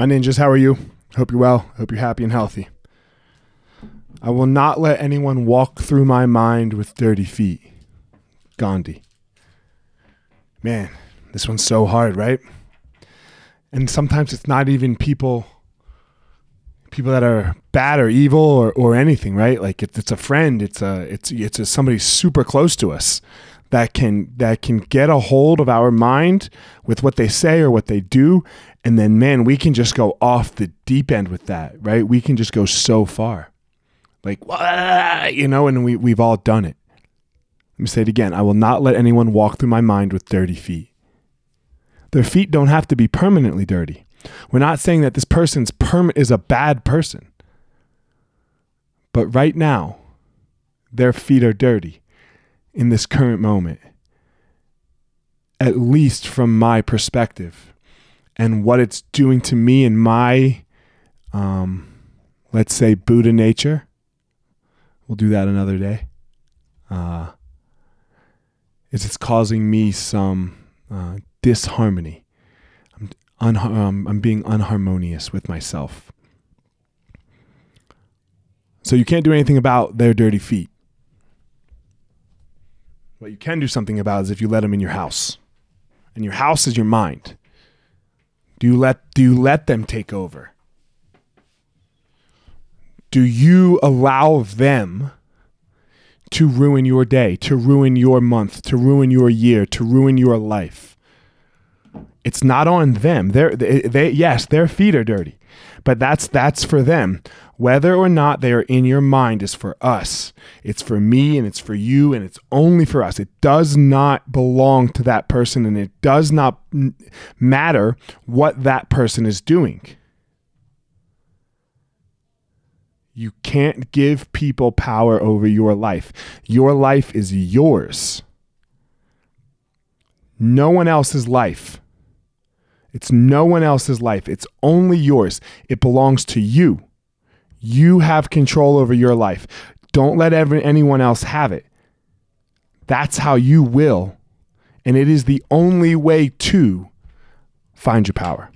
My ninjas, how are you? Hope you're well. Hope you're happy and healthy. I will not let anyone walk through my mind with dirty feet. Gandhi. Man, this one's so hard, right? And sometimes it's not even people people that are bad or evil or, or anything, right? Like it's, it's a friend, it's a it's it's a, somebody super close to us that can that can get a hold of our mind with what they say or what they do. And then man we can just go off the deep end with that right? We can just go so far. Like you know and we, we've all done it. Let me say it again. I will not let anyone walk through my mind with dirty feet. Their feet don't have to be permanently dirty we're not saying that this person's perm is a bad person but right now their feet are dirty in this current moment, at least from my perspective and what it's doing to me and my, um, let's say, Buddha nature. We'll do that another day. Uh, is it's causing me some uh, disharmony. Um, I'm being unharmonious with myself. So you can't do anything about their dirty feet. What you can do something about is if you let them in your house. And your house is your mind. Do you let do you let them take over? Do you allow them to ruin your day, to ruin your month, to ruin your year, to ruin your life? It's not on them. They're, they, they yes, their feet are dirty, but that's that's for them. Whether or not they are in your mind is for us. It's for me and it's for you and it's only for us. It does not belong to that person and it does not matter what that person is doing. You can't give people power over your life. Your life is yours. No one else's life. It's no one else's life. It's only yours. It belongs to you. You have control over your life. Don't let every, anyone else have it. That's how you will. And it is the only way to find your power.